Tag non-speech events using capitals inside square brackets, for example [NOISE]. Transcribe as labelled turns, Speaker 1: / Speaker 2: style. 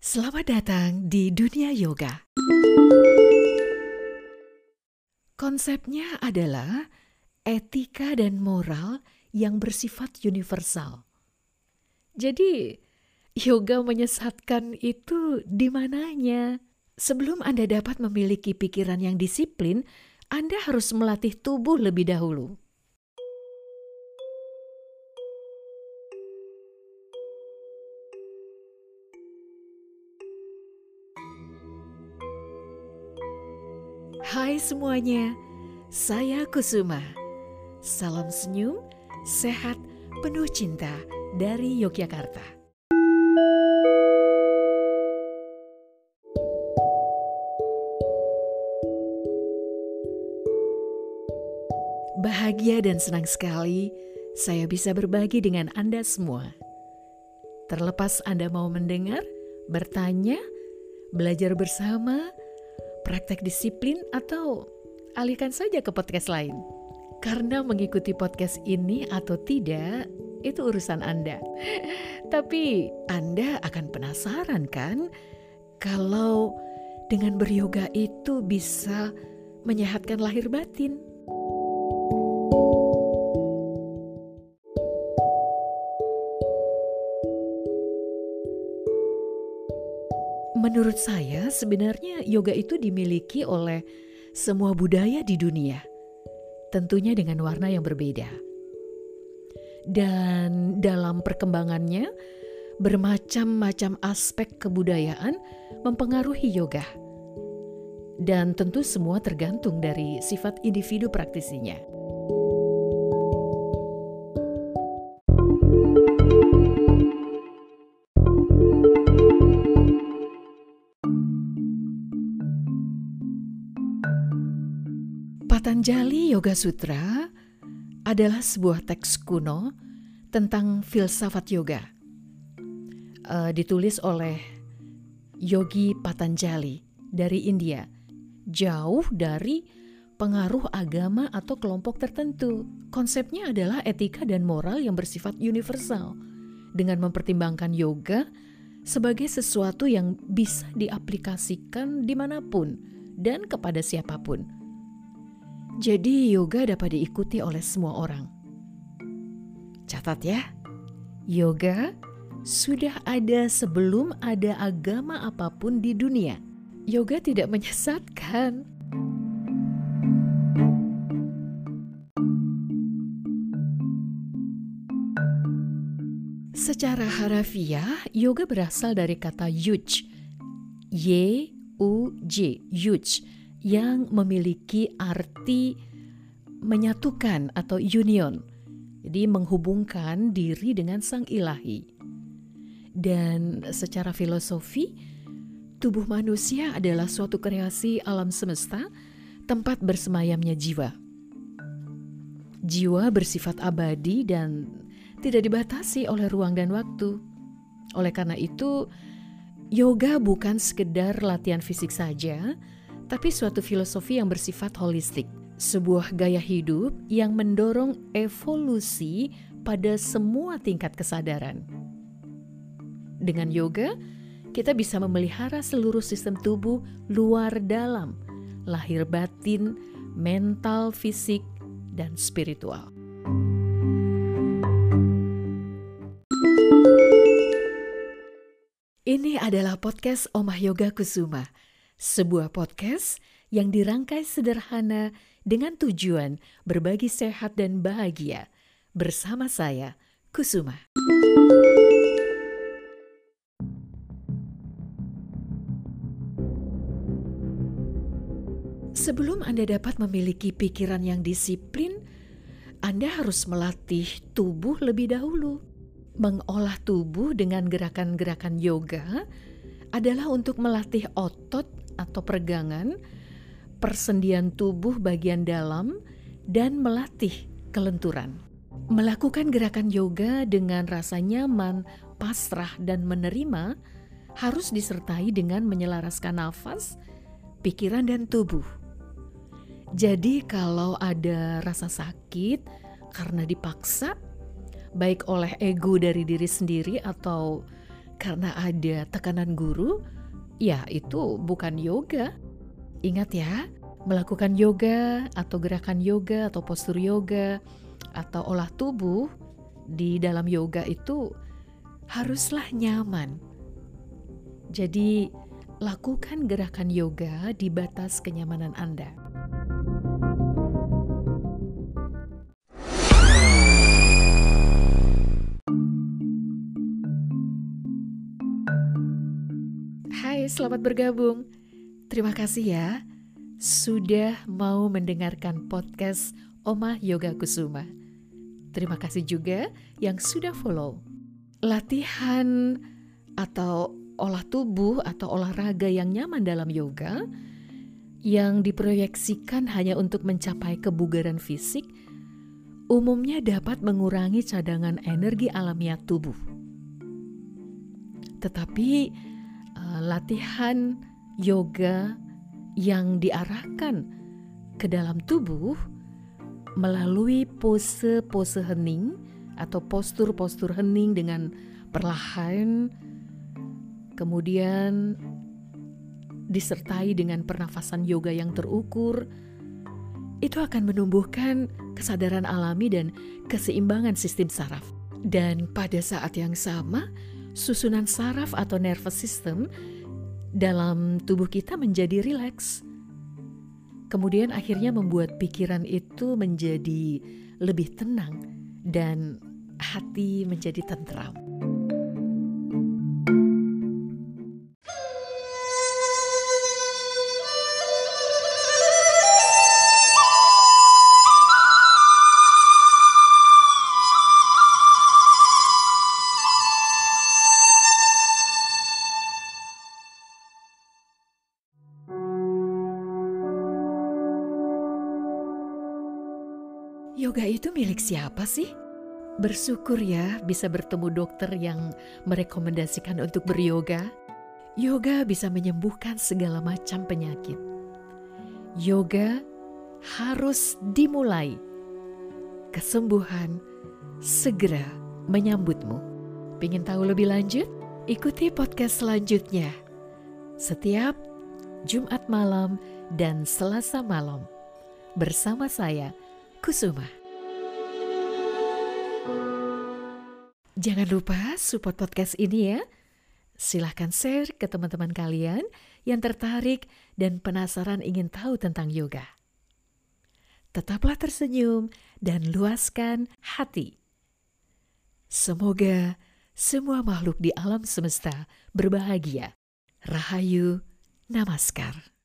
Speaker 1: Selamat datang di dunia yoga. Konsepnya adalah etika dan moral yang bersifat universal. Jadi, yoga menyesatkan itu di mananya? Sebelum Anda dapat memiliki pikiran yang disiplin, Anda harus melatih tubuh lebih dahulu. Hai semuanya, saya Kusuma. Salam senyum, sehat, penuh cinta dari Yogyakarta. Bahagia dan senang sekali saya bisa berbagi dengan Anda semua. Terlepas Anda mau mendengar, bertanya, belajar bersama, praktek disiplin atau alihkan saja ke podcast lain. Karena mengikuti podcast ini atau tidak, itu urusan Anda. [LAUGHS] Tapi Anda akan penasaran kan kalau dengan beryoga itu bisa menyehatkan lahir batin. Menurut saya, sebenarnya yoga itu dimiliki oleh semua budaya di dunia, tentunya dengan warna yang berbeda. Dan dalam perkembangannya, bermacam-macam aspek kebudayaan mempengaruhi yoga, dan tentu semua tergantung dari sifat individu praktisinya. Patanjali Yoga Sutra adalah sebuah teks kuno tentang filsafat yoga. Uh, ditulis oleh Yogi Patanjali dari India, jauh dari pengaruh agama atau kelompok tertentu. Konsepnya adalah etika dan moral yang bersifat universal, dengan mempertimbangkan yoga sebagai sesuatu yang bisa diaplikasikan di mana pun dan kepada siapa pun jadi yoga dapat diikuti oleh semua orang. Catat ya, yoga sudah ada sebelum ada agama apa pun di dunia. Yoga tidak [LAUGHS] menyesatkan. Secara harafiah, yoga berasal dari kata yuj, y u j, yuj yang memiliki arti menyatukan atau union. Jadi menghubungkan diri dengan sang ilahi. Dan secara filosofi, tubuh manusia adalah suatu kreasi alam semesta, tempat bersemayamnya jiwa. Jiwa bersifat abadi dan tidak dibatasi oleh ruang dan waktu. Oleh karena itu, yoga bukan sekedar latihan fisik saja, tapi suatu filosofi yang bersifat holistik, sebuah gaya hidup yang mendorong evolusi pada semua tingkat kesadaran. Dengan yoga, kita bisa memelihara seluruh sistem tubuh luar dalam, lahir batin, mental, fisik, dan spiritual. Ini adalah podcast Omah Yoga Kusuma sebuah podcast yang dirangkai sederhana dengan tujuan berbagi sehat dan bahagia. Bersama saya, Kusuma. Sebelum Anda dapat memiliki pikiran yang disiplin, Anda harus melatih tubuh lebih dahulu. Mengolah tubuh dengan gerakan-gerakan yoga adalah untuk melatih otot atau peregangan, persendian tubuh bagian dalam, dan melatih kelenturan. Melakukan gerakan yoga dengan rasa nyaman, pasrah, dan menerima harus disertai dengan menyelaraskan nafas, pikiran, dan tubuh. Jadi, kalau ada rasa sakit karena dipaksa, baik oleh ego dari diri sendiri atau karena ada tekanan guru, ya itu bukan yoga. Ingat ya, melakukan yoga atau gerakan yoga atau postur yoga atau olah tubuh di dalam yoga itu haruslah nyaman. Jadi, lakukan gerakan yoga di batas kenyamanan Anda. Hai, selamat bergabung. Terima kasih ya sudah mau mendengarkan podcast Oma Yoga Kusuma. Terima kasih juga yang sudah follow. Latihan atau olah tubuh atau olahraga yang nyaman dalam yoga yang diproyeksikan hanya untuk mencapai kebugaran fisik umumnya dapat mengurangi cadangan energi alamiah tubuh. Tetapi latihan yoga yang diarahkan ke dalam tubuh melalui pose-pose hening atau postur-postur hening dengan perlahan kemudian disertai dengan pernafasan yoga yang terukur itu akan menumbuhkan kesadaran alami dan keseimbangan sistem saraf. Dan pada saat yang sama, susunan saraf atau nervous system dalam tubuh kita menjadi rileks. Kemudian akhirnya membuat pikiran itu menjadi lebih tenang dan hati menjadi tentram. Yoga itu milik siapa sih? Bersyukur ya bisa bertemu dokter yang merekomendasikan untuk beryoga. Yoga bisa menyembuhkan segala macam penyakit. Yoga harus dimulai. Kesembuhan segera menyambutmu. Pingin tahu lebih lanjut? Ikuti podcast selanjutnya. Setiap Jumat malam dan Selasa malam bersama saya Kusuma. Jangan lupa support podcast ini ya. Silahkan share ke teman-teman kalian yang tertarik dan penasaran ingin tahu tentang yoga. Tetaplah tersenyum dan luaskan hati. Semoga semua makhluk di alam semesta berbahagia. Rahayu Namaskar.